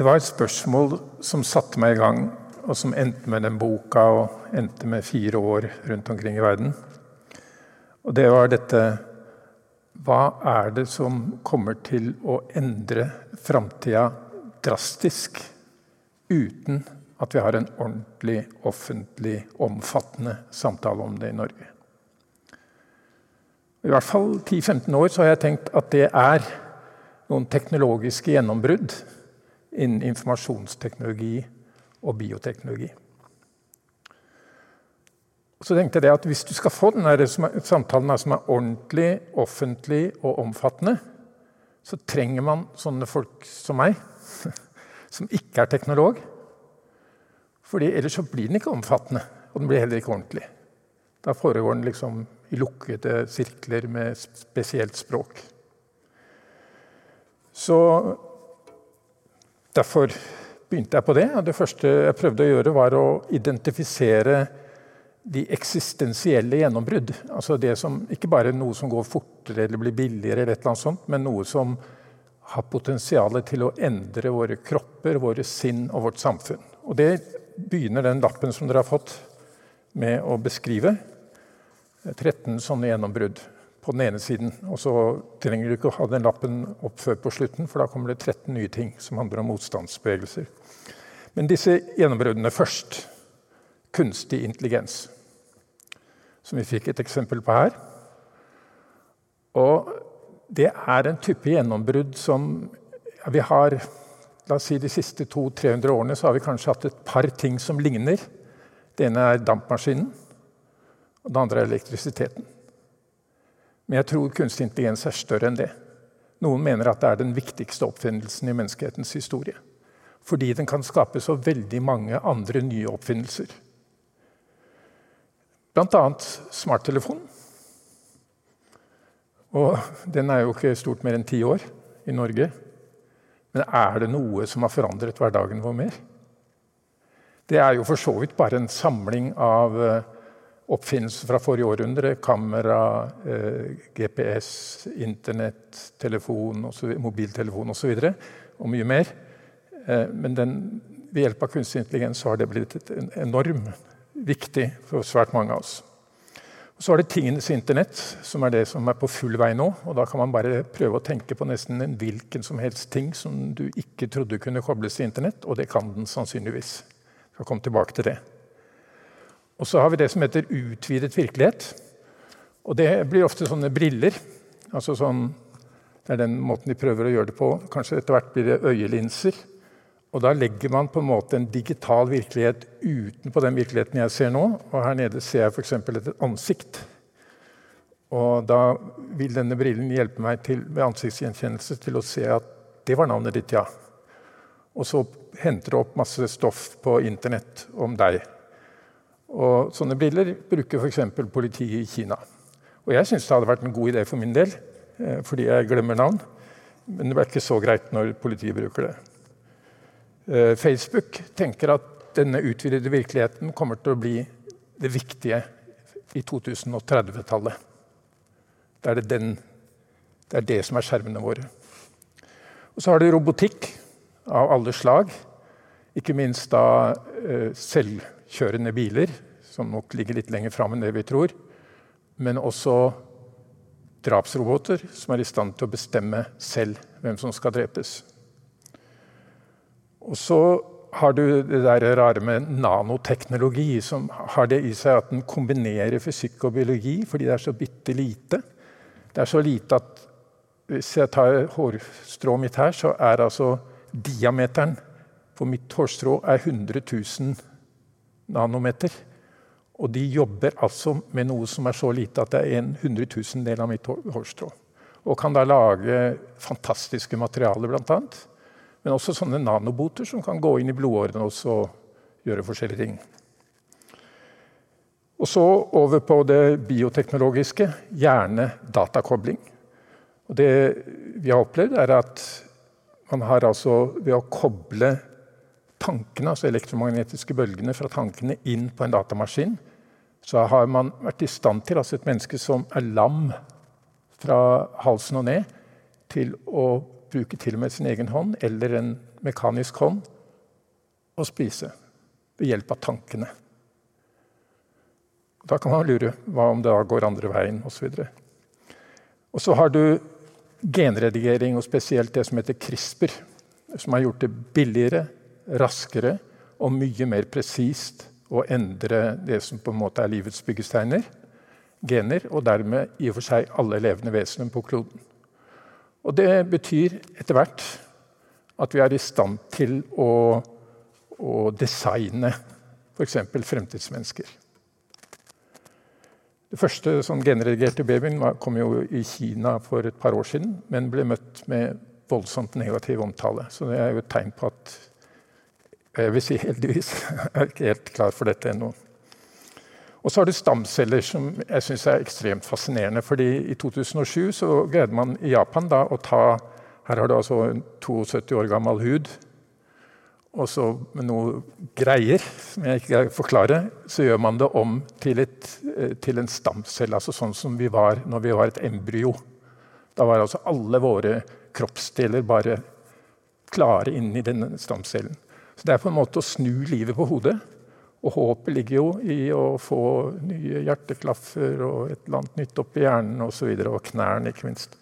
Det var et spørsmål som satte meg i gang, og som endte med den boka og endte med fire år rundt omkring i verden. Og det var dette Hva er det som kommer til å endre framtida drastisk uten at vi har en ordentlig, offentlig, omfattende samtale om det i Norge? I hvert fall 10-15 år så har jeg tenkt at det er noen teknologiske gjennombrudd innen informasjonsteknologi og bioteknologi. Så tenkte jeg at Hvis du skal få denne samtalen som er ordentlig, offentlig og omfattende, så trenger man sånne folk som meg, som ikke er teknolog. Fordi Ellers så blir den ikke omfattende, og den blir heller ikke ordentlig. Da foregår den liksom i lukkede sirkler med spesielt språk. Så Derfor begynte jeg på det. og Det første jeg prøvde å gjøre, var å identifisere de eksistensielle gjennombrudd. Altså det som, ikke bare noe som går fortere eller blir billigere, eller annet sånt, men noe som har potensial til å endre våre kropper, våre sinn og vårt samfunn. Og Det begynner den lappen som dere har fått, med å beskrive. 13 sånne gjennombrudd på den ene siden. Og så trenger du ikke å ha den lappen opp før på slutten, for da kommer det 13 nye ting som handler om motstandsbevegelser. Men disse gjennombruddene først. Kunstig intelligens, som vi fikk et eksempel på her. Og det er en type gjennombrudd som vi har La oss si de siste 200-300 årene så har vi kanskje hatt et par ting som ligner. Det ene er dampmaskinen, og det andre er elektrisiteten. Men jeg tror kunstig intelligens er større enn det. Noen mener at det er den viktigste oppfinnelsen i menneskehetens historie. Fordi den kan skape så veldig mange andre nye oppfinnelser. Bl.a. smarttelefonen. Og den er jo ikke stort mer enn ti år i Norge. Men er det noe som har forandret hverdagen vår mer? Det er jo for så vidt bare en samling av eh, oppfinnelser fra forrige århundre. Kamera, eh, GPS, Internett, telefon, også, mobiltelefon osv. Og, og mye mer. Eh, men den, ved hjelp av kunstig intelligens har det blitt enormt viktig for svært mange av oss. Og så er det tingenes internett, som er det som er på full vei nå. og Da kan man bare prøve å tenke på nesten en hvilken som helst ting som du ikke trodde kunne kobles til internett, og det kan den sannsynligvis. Jeg skal komme tilbake til det. Og så har vi det som heter utvidet virkelighet. Og det blir ofte sånne briller. altså sånn, Det er den måten de prøver å gjøre det på. Kanskje etter hvert blir det øyelinser. Og da legger man på en måte en digital virkelighet utenpå den virkeligheten jeg ser nå. Og her nede ser jeg f.eks. et ansikt. Og da vil denne brillen hjelpe meg til, med ansiktsgjenkjennelse til å se at det var navnet ditt, ja. Og så henter det opp masse stoff på internett om deg. Og sånne briller bruker f.eks. politiet i Kina. Og jeg syns det hadde vært en god idé for min del, eh, fordi jeg glemmer navn. Men det er ikke så greit når politiet bruker det. Eh, Facebook tenker at denne utvidede virkeligheten kommer til å bli det viktige i 2030-tallet. Det det, det er det som er skjermene våre. Og så har du robotikk av alle slag. Ikke minst da eh, kjørende biler, som nok ligger litt lenger fram enn det vi tror. Men også drapsroboter som er i stand til å bestemme selv hvem som skal drepes. Og så har du det der rare med nanoteknologi, som har det i seg at den kombinerer fysikk og biologi fordi det er så bitte lite. Det er så lite at hvis jeg tar hårstrået mitt her, så er altså diameteren på mitt hårstrå er 100 000 nanometer. Og de jobber altså med noe som er så lite at det er en hundretusendel av mitt hårstrå. Og kan da lage fantastiske materialer, bl.a. Men også sånne nanoboter som kan gå inn i blodårene og gjøre forskjellige ting. Og så over på det bioteknologiske. Gjerne datakobling. Og det vi har opplevd, er at man har altså ved å koble tankene, altså elektromagnetiske bølgene fra tankene inn på en datamaskin, så har man vært i stand til, altså et menneske som er lam fra halsen og ned, til å bruke til og med sin egen hånd eller en mekanisk hånd og spise ved hjelp av tankene. Da kan man lure hva om det da går andre veien osv. Og så har du genredigering, og spesielt det som heter CRISPR, som har gjort det billigere, raskere og mye mer presist å endre det som på en måte er livets byggesteiner, gener, og dermed i og for seg alle levende vesener på kloden. Og det betyr etter hvert at vi er i stand til å, å designe f.eks. fremtidsmennesker. Det første sånn genredigerte babyen kom jo i Kina for et par år siden, men ble møtt med voldsomt negativ omtale. Så det er jo et tegn på at Jeg vil si heldigvis jeg er ikke helt klar for dette ennå. Og så har du stamceller, som jeg syns er ekstremt fascinerende. fordi i 2007 så greide man i Japan da å ta Her har du altså en 72 år gammel hud og så med noe greier som jeg ikke kan forklare, så gjør man det om til, et, eh, til en stamcelle. Altså sånn som vi var når vi var et embryo. Da var altså alle våre kroppsdeler bare klare inni denne stamcellen. Så det er på en måte å snu livet på hodet. Og håpet ligger jo i å få nye hjerteklaffer og et eller annet nytt opp i hjernen osv. Og, så og knærne, ikke minst.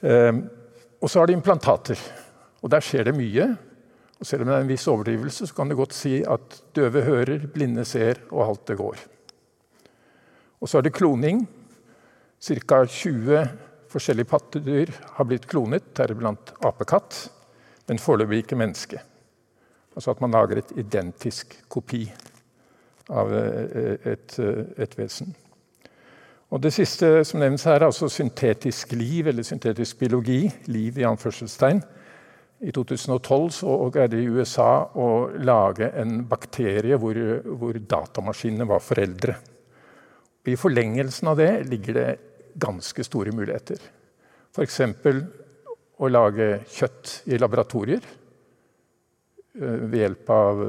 Um, og så har de implantater. Og der skjer det mye. Og selv om det er en viss overdrivelse, så kan det godt si at døve hører, blinde ser, og alt det går. Og så er det kloning. Ca. 20 forskjellige pattedyr har blitt klonet, deriblant apekatt, men foreløpig ikke menneske. Altså at man lager et identisk kopi av eh, et, eh, et, vesen. Og Det siste som nevnes her, er altså syntetisk liv, eller syntetisk biologi. Liv i anførselstegn. I 2012 så greide i USA å lage en bakterie hvor, hvor datamaskinene var foreldre. I forlengelsen av det ligger det ganske store muligheter. F.eks. å lage kjøtt i laboratorier eh, ved hjelp av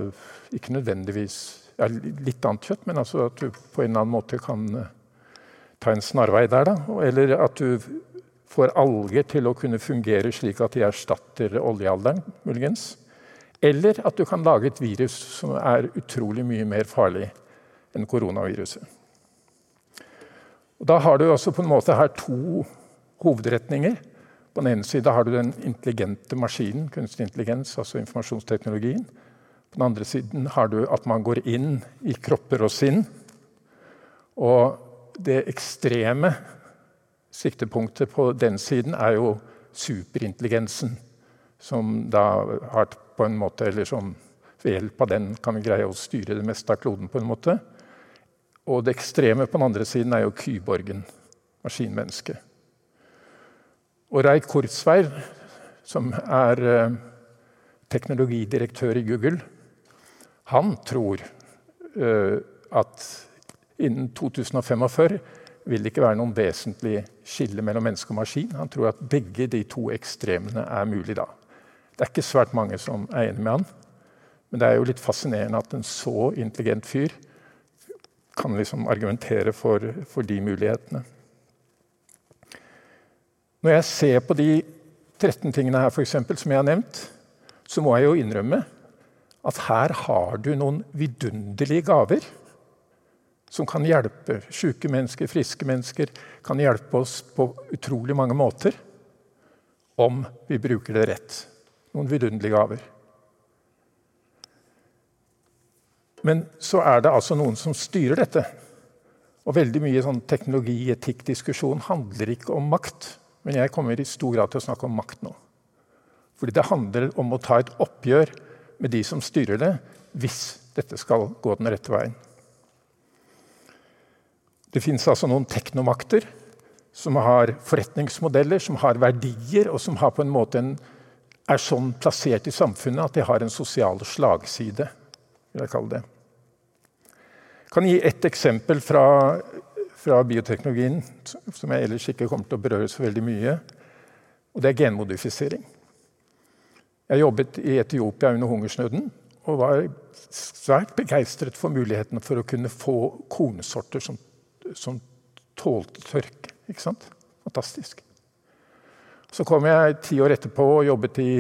ikke nødvendigvis ja, litt annet kjøtt, men altså at du på en eller annen måte kan eh, ta en snarvei der. Da. Eller at du får alger til å kunne fungere slik at de erstatter oljealderen, muligens. Eller at du kan lage et virus som er utrolig mye mer farlig enn koronaviruset. Og da har du også på en måte her to hovedretninger. På den ene sida har du den intelligente maskinen, kunstig intelligens, altså informasjonsteknologien. På den andre siden har du at man går inn i kropper og sinn. Og det ekstreme Siktepunktet på den siden er jo superintelligensen, som da har på en måte Eller som ved hjelp av den kan vi greie å styre det meste av kloden på en måte. Og det ekstreme på den andre siden er jo kyborgen, maskinmennesket. Og Reik Kurzweil, som er eh, teknologidirektør i Google, han tror eh, at innen 2045 vil det ikke være noen vesentlig skille mellom menneske og maskin. Han tror at begge de to ekstremene er mulig da. Det er ikke svært mange som er enig med han. Men det er jo litt fascinerende at en så intelligent fyr kan liksom argumentere for, for de mulighetene. Når jeg ser på de 13 tingene her for eksempel, som jeg har nevnt, så må jeg jo innrømme at her har du noen vidunderlige gaver som kan hjelpe syke mennesker, friske mennesker, kan hjelpe oss på utrolig mange måter om vi bruker det rett. Noen vidunderlige gaver. Men så er det altså noen som styrer dette. Og veldig mye sånn teknologi-etikk-diskusjon handler ikke om makt. Men jeg kommer i stor grad til å snakke om makt nå. Fordi det handler om å ta et oppgjør med de som styrer det, hvis dette skal gå den rette veien. Det fins altså noen teknomakter som har forretningsmodeller, som har verdier, og som har på en måte en, er sånn plassert i samfunnet at de har en sosial slagside. vil Jeg kalle det. Jeg kan gi ett eksempel fra, fra bioteknologien, som jeg ellers ikke kommer til å berøre så veldig mye. Og det er genmodifisering. Jeg jobbet i Etiopia under hungersnøden og var svært begeistret for muligheten for å kunne få kornsorter som som tålte tørke. Ikke sant? Fantastisk. Så kom jeg ti år etterpå og jobbet i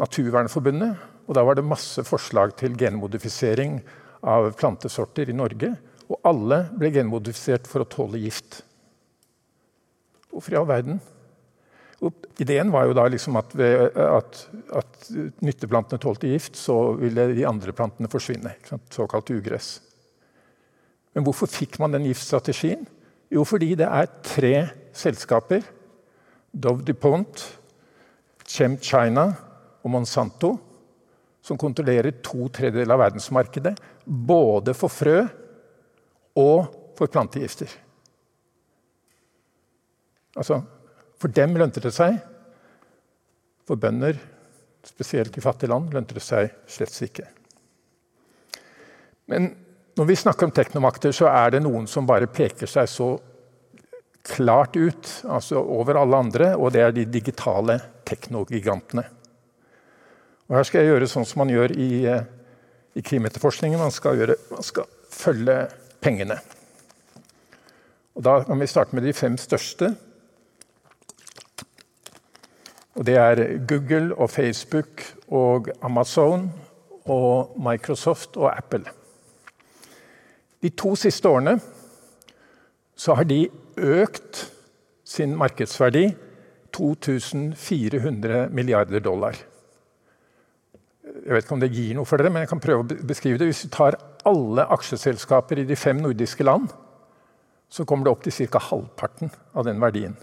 Naturvernforbundet. Og da var det masse forslag til genmodifisering av plantesorter i Norge. Og alle ble genmodifisert for å tåle gift. Hvorfor i all verden? Ideen var jo da liksom at, ved, at, at nytteplantene tålte gift, så ville de andre plantene forsvinne. Såkalt ugress. Men hvorfor fikk man den giftstrategien? Jo, fordi det er tre selskaper, Dove DuPont, Chem China og Monsanto, som kontrollerer to tredjedeler av verdensmarkedet. Både for frø og for plantegifter. Altså, for dem lønte det seg. For bønder, spesielt i fattige land, lønte det seg slett ikke. Men når vi snakker om teknomakter, så er det noen som bare peker seg så klart ut altså over alle andre, og det er de digitale teknogigantene. Og Her skal jeg gjøre sånn som man gjør i, eh, i krimetterforskningen. Man skal, gjøre, man skal følge pengene. Og Da kan vi starte med de fem største. Og det er Google og Facebook og Amazon og Microsoft og Apple. De to siste årene så har de økt sin markedsverdi 2400 milliarder dollar. Jeg vet ikke om det gir noe for dere, men jeg kan prøve å beskrive det. Hvis vi tar alle aksjeselskaper i de fem nordiske land, så kommer det opp til ca. halvparten av den verdien.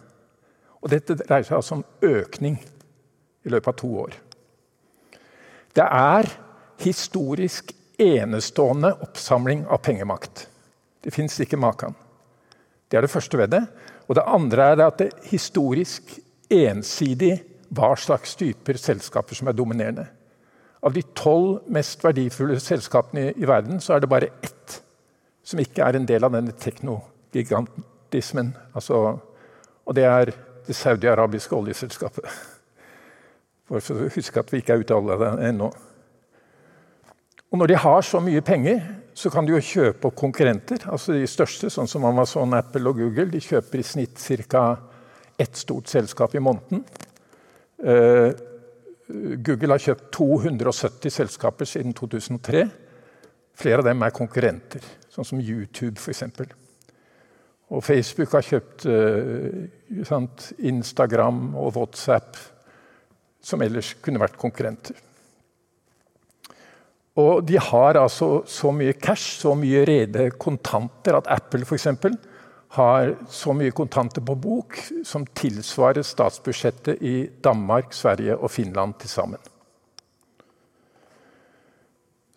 Og dette dreier seg altså om økning i løpet av to år. Det er historisk enestående oppsamling av pengemakt. Det fins ikke maken. Det er det første ved det. Og det andre er at det er historisk ensidig hva slags typer selskaper som er dominerende. Av de tolv mest verdifulle selskapene i, verden, så er det bare ett som ikke er en del av denne teknogigantismen. Altså, og det er det saudiarabiske oljeselskapet. For å huske at vi ikke er ute av det ennå. Og når de har så mye penger, så kan de jo kjøpe opp konkurrenter. altså De største, sånn som Amazon, Apple og Google, de kjøper i snitt ca. ett stort selskap i måneden. Google har kjøpt 270 selskaper siden 2003. Flere av dem er konkurrenter, sånn som YouTube f.eks. Og Facebook har kjøpt uh, Instagram og WhatsApp, som ellers kunne vært konkurrenter. Og de har altså så mye cash, så mye rede kontanter, at Apple f.eks. har så mye kontanter på bok som tilsvarer statsbudsjettet i Danmark, Sverige og Finland til sammen.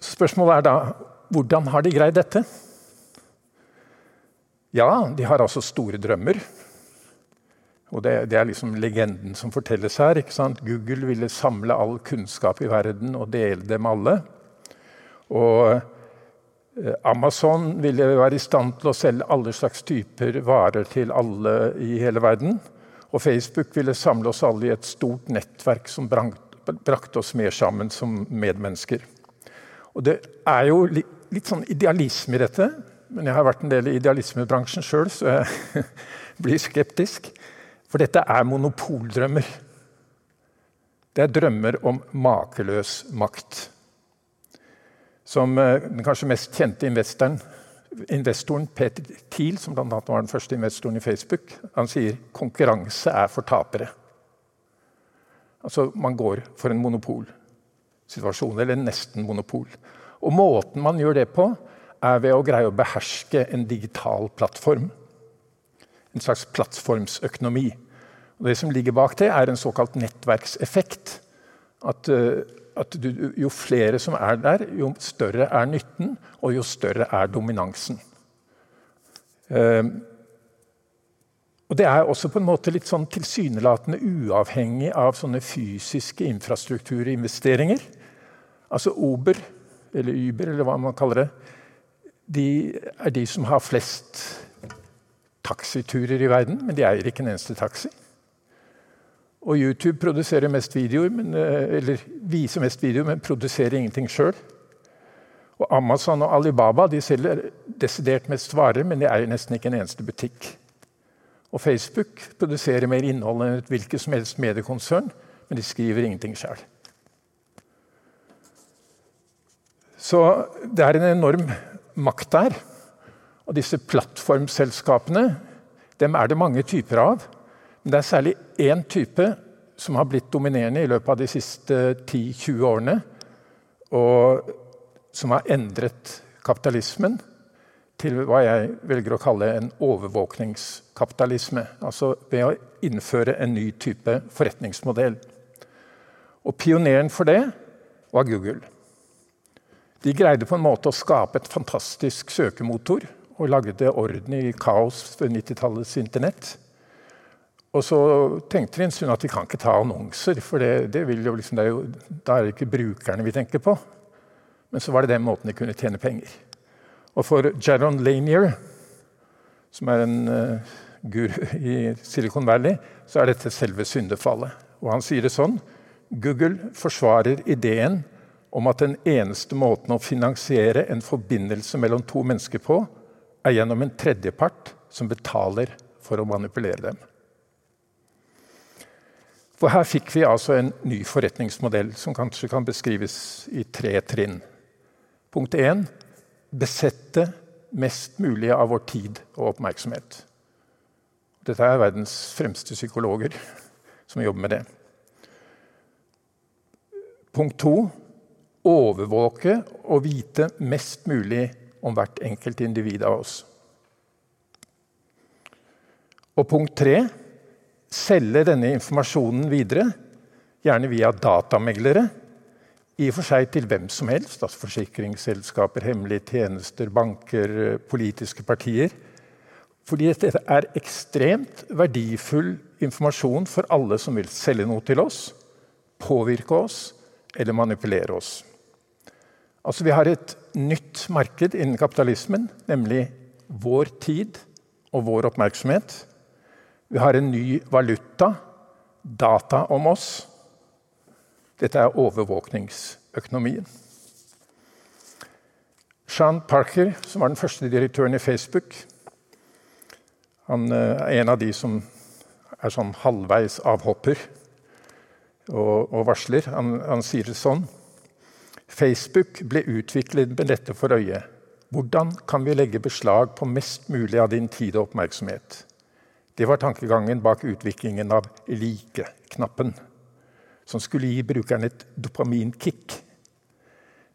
Spørsmålet er da hvordan har de greid dette? Ja, de har altså store drømmer. Og det, det, er liksom legenden som fortelles her. ikke sant? Google ville samle all kunnskap i verden og dele det med alle. Og Amazon ville være i stand til å selge alle slags typer varer til alle i hele verden. Og Facebook ville samle oss alle i et stort nettverk som brakte oss mer sammen som medmennesker. Og det er jo litt sånn idealisme i dette. Men jeg har vært en del i idealismebransjen sjøl, så jeg blir skeptisk. For dette er monopoldrømmer. Det er drømmer om makeløs makt. Som eh, den kanskje mest kjente investoren, investoren Peter Thiel, som bl.a. var den første investoren i Facebook, han sier konkurranse er for tapere. Altså, man går for en monopolsituasjon, eller nesten monopol. Og måten man gjør det på, er ved å greie å beherske en digital plattform. En slags plattformsøkonomi. Og det som ligger bak det, er en såkalt nettverkseffekt. At, eh, at du, jo flere som er der, jo større er nytten, og jo større er dominansen. Um, og Det er også på en måte litt sånn tilsynelatende uavhengig av sånne fysiske infrastrukturinvesteringer. Altså Uber, eller Uber, eller hva man kaller det, de er de som har flest taxiturer i verden, men de eier ikke en eneste taxi. Og YouTube produserer mest videoer, men, eh, eller viser mest videoer, men produserer ingenting sjøl. Og Amazon og Alibaba de selger desidert mest varer, men de er nesten ikke en eneste butikk. Og Facebook produserer mer innhold enn et hvilket som helst mediekonsern, men de skriver ingenting sjøl. Så det er en enorm makt der. Og disse plattformselskapene dem er det mange typer av. Men det er særlig én type som har blitt dominerende i løpet av de siste 10-20 årene. Og som har endret kapitalismen til hva jeg velger å kalle en overvåkningskapitalisme. Altså ved å innføre en ny type forretningsmodell. Og pioneren for det var Google. De greide på en måte å skape et fantastisk søkemotor og lagde orden i kaos ved 90-tallets internett. Og så tenkte de en stund at vi kan ikke ta annonser, for det, det liksom, det er jo, da er det ikke brukerne vi tenker på. Men så var det den måten de kunne tjene penger. Og for Jaron Lanier, som er en uh, guru i Silicon Valley, så er dette selve syndefallet. Og han sier det sånn Google forsvarer ideen om at den eneste måten å finansiere en forbindelse mellom to mennesker på, er gjennom en tredjepart som betaler for å manipulere dem. For her fikk vi altså en ny forretningsmodell som kanskje kan beskrives i tre trinn. Punkt 1 besette mest mulig av vår tid og oppmerksomhet. Dette er verdens fremste psykologer som jobber med det. Punkt 2 overvåke og vite mest mulig om hvert enkelt individ av oss. Og punkt tre selge denne informasjonen videre, gjerne via datameglere. I og for seg til hvem som helst, altså forsikringsselskaper, hemmelige tjenester, banker, politiske partier. Fordi dette er ekstremt verdifull informasjon for alle som vil selge noe til oss, påvirke oss eller manipulere oss. Altså Vi har et nytt marked innen kapitalismen, nemlig vår tid og vår oppmerksomhet. Vi har en ny valuta, data om oss. Dette er overvåkningsøkonomien. Sean Parker, som var den første direktøren i Facebook, han eh, er en av de som er sånn halvveis avhopper og, og varsler. Han, han sier det sånn Facebook ble utviklet med dette for øye. Hvordan kan vi legge beslag på mest mulig av din tid og oppmerksomhet? Det var tankegangen bak utviklingen av like-knappen, som skulle gi brukeren et dopaminkick.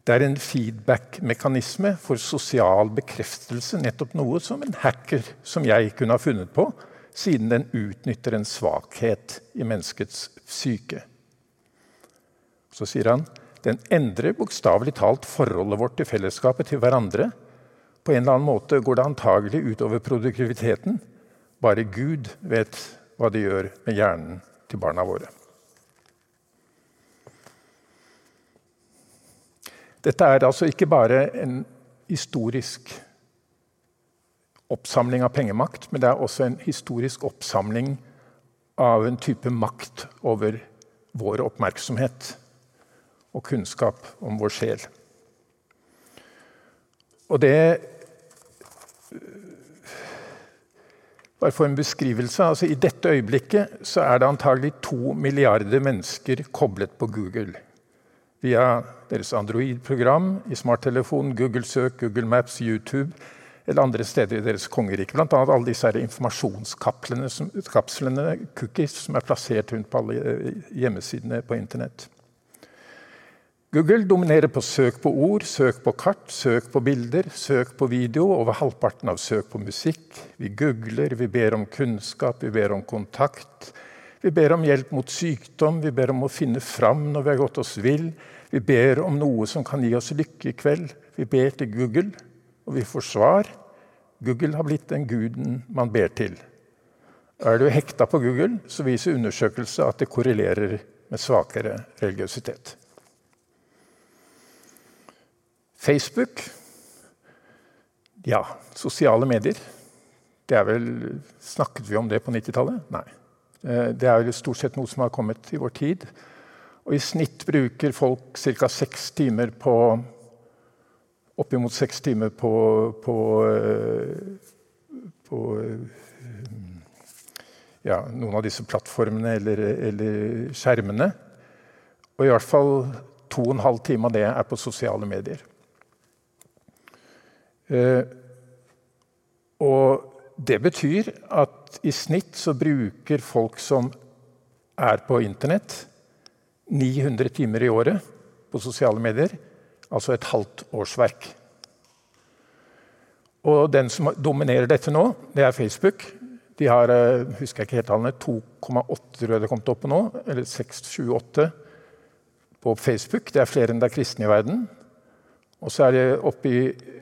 Det er en feedback-mekanisme for sosial bekreftelse, nettopp noe som en hacker som jeg kunne ha funnet på, siden den utnytter en svakhet i menneskets psyke. Så sier han den endrer bokstavelig talt forholdet vårt til fellesskapet, til hverandre. På en eller annen måte går det antagelig utover produktiviteten. Bare Gud vet hva det gjør med hjernen til barna våre. Dette er altså ikke bare en historisk oppsamling av pengemakt, men det er også en historisk oppsamling av en type makt over vår oppmerksomhet og kunnskap om vår sjel. Og det Bare for en beskrivelse. altså I dette øyeblikket så er det antagelig to milliarder mennesker koblet på Google. Via deres Android-program, i smarttelefonen, Google-søk, Google Maps, YouTube eller andre steder i deres kongerike. Bl.a. alle disse informasjonskapslene, cookies, som er plassert rundt på alle eh, hjemmesidene på Internett. Google dominerer på søk på ord, søk på kart, søk på bilder, søk på video. Over halvparten av søk på musikk. Vi googler, vi ber om kunnskap, vi ber om kontakt. Vi ber om hjelp mot sykdom, vi ber om å finne fram når vi har gått oss vill. Vi ber om noe som kan gi oss lykke i kveld. Vi ber til Google, og vi får svar. Google har blitt den guden man ber til. Er du hekta på Google, så viser undersøkelser at det korrelerer med svakere religiøsitet. Facebook Ja, sosiale medier. Det er vel, Snakket vi om det på 90-tallet? Nei. Eh, det er stort sett noe som har kommet i vår tid. Og i snitt bruker folk ca. seks timer på Oppimot seks timer på, på, eh, på, eh, ja, noen av disse plattformene eller, eller, skjermene. Og i hvert fall to og en halv time av det er på sosiale medier. Eh, og det betyr at i snitt så bruker folk som er på Internett, 900 timer i året på sosiale medier. Altså et halvt årsverk. Og den som dominerer dette nå, det er Facebook. De har eh, husker jeg ikke helt tallene, 2,8 tror jeg det kom til opp på nå. Eller 6-7-8 på Facebook. Det er flere enn det er kristne i verden. Og så er det oppe eh,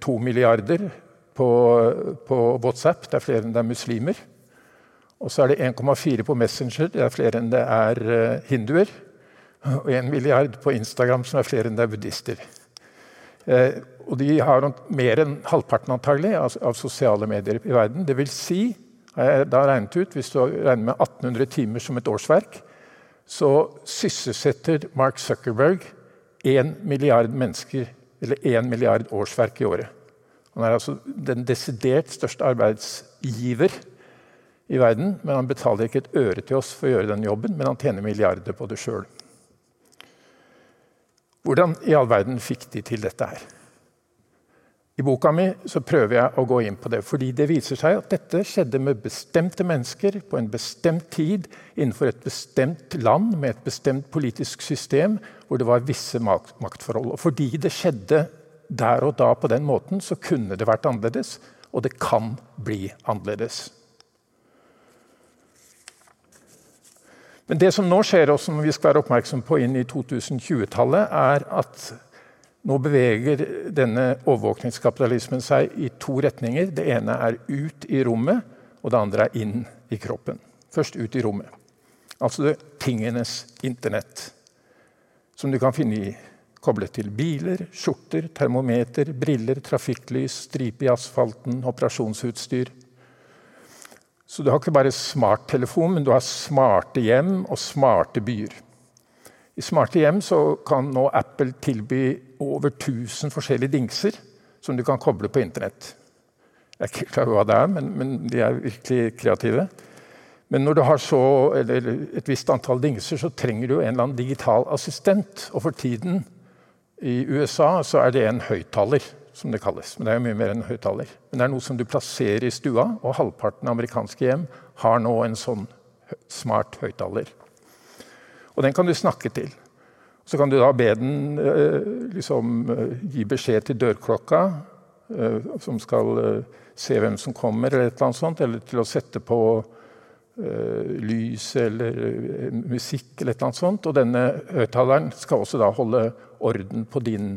to milliarder på, på, WhatsApp. Det er flere enn det er muslimer. Og så er det 1,4 på Messenger. Det er flere enn det er uh, hinduer. Og 1 milliard på Instagram, som er flere enn det er buddhister. Uh, og de har mer enn halvparten antagelig av, sosiale medier i verden. Det vil si, har jeg da regnet ut, hvis du regner med 1800 timer som et årsverk, så sysselsetter Mark Zuckerberg 1 milliard mennesker, eller 1 milliard årsverk i året. Han er altså den desidert største arbeidsgiver i verden, men han betaler ikke et øre til oss for å gjøre den jobben, men han tjener milliarder på det sjøl. Hvordan i all verden fikk de til dette her? I boka mi så prøver jeg å gå inn på det, fordi det viser seg at dette skjedde med bestemte mennesker på en bestemt tid innenfor et bestemt land med et bestemt politisk system hvor det var visse maktforhold. Og fordi det skjedde der og da på den måten, så kunne det vært annerledes, og det kan bli annerledes. Men det som nå skjer, og som vi skal være oppmerksom på inn i 2020-tallet, er at nå beveger denne overvåkningskapitalismen seg i to retninger. Det ene er ut i rommet, og det andre er inn i kroppen. Først ut i rommet. Altså det tingenes internett, som du kan finne i koblet til biler, skjorter, termometer, briller, trafikklys, stripe i asfalten, operasjonsutstyr. Så du har ikke bare smarttelefon, men du har smarte hjem og smarte byer. I smarte hjem kan nå Apple tilby over 1000 forskjellige dingser som du kan koble på Internett. Jeg er ikke klar over hva det er, men, men, de er virkelig kreative. Men når du har så, et visst antall dingser, så trenger du en eller annen digital assistent. Og for tiden i USA så er det en høyttaler, som det kalles. Men det er jo mye mer enn en høyttaler. Men det er noe som du plasserer i stua, og halvparten av amerikanske hjem har nå en sånn smart høyttaler. Og den kan du snakke til. Så kan du da be den eh, liksom, eh, gi beskjed til dørklokka, eh, som skal se hvem som kommer, eller et eller annet sånt, eller til å sette på lys eller musikk eller et eller annet sånt. Og denne høyttaleren skal også da holde orden på din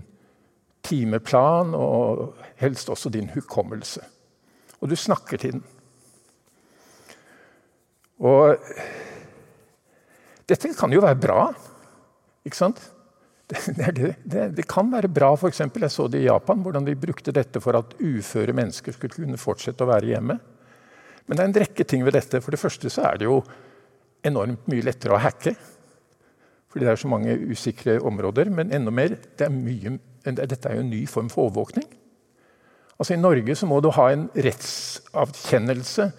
timeplan, og helst også din hukommelse. Og du snakker til den. Og dette kan jo være bra. Ikke sant? Det, det, det, det kan være bra. Eksempel, jeg så det i Japan, hvordan de brukte dette for at uføre mennesker skulle kunne fortsette å være hjemme. Men det er en rekke ting ved dette. For det første så er det jo enormt mye lettere å hacke. Fordi det er så mange usikre områder. Men enda mer, det er mye, dette er jo en ny form for overvåkning. Altså I Norge så må du ha en rettsavkjennelse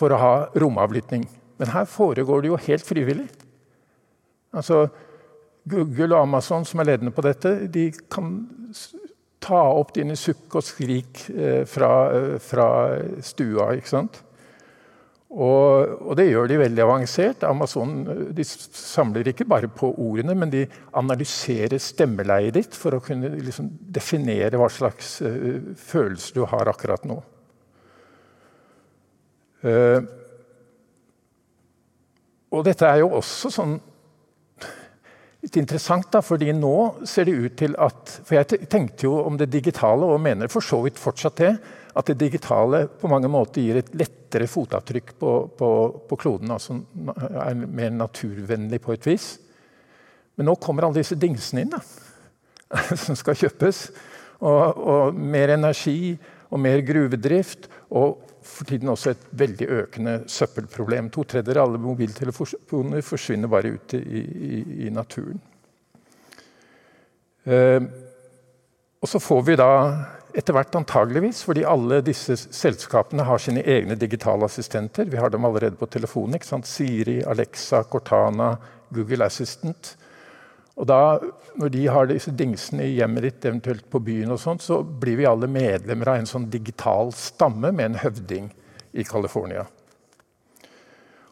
for å ha romavlytting. Men her foregår det jo helt frivillig. Altså, Google og Amazon, som er ledende på dette, de kan ta opp dine sukk og skrik eh, fra, eh, fra, stua. ikke sant? Og, og, det gjør de veldig avansert. Amazon de samler ikke bare på ordene, men de analyserer stemmeleiet ditt for å kunne liksom definere hva slags uh, følelse du har akkurat nå. Og dette er jo også sånn litt interessant, da, fordi nå ser det ut til at For jeg tenkte jo om det digitale, og mener for så vidt fortsatt det, at det digitale på mange måter gir et lettere fotavtrykk på, på, på kloden. Altså er mer naturvennlig på et vis. Men nå kommer alle disse dingsene inn, da, som skal kjøpes. Og, og mer energi og mer gruvedrift. Og for tiden også et veldig økende søppelproblem. To tredjedeler av alle mobiltelefoner forsvinner bare ut i, i, i naturen. Eh, og så får vi da etter hvert antageligvis, fordi alle disse selskapene har sine egne digitale assistenter. Vi har dem allerede på telefonen. ikke sant? Siri, Alexa, Cortana, Google Assistant. Og da, Når de har disse dingsene i hjemmet ditt, eventuelt på byen, og sånt, så blir vi alle medlemmer av en sånn digital stamme med en høvding i California.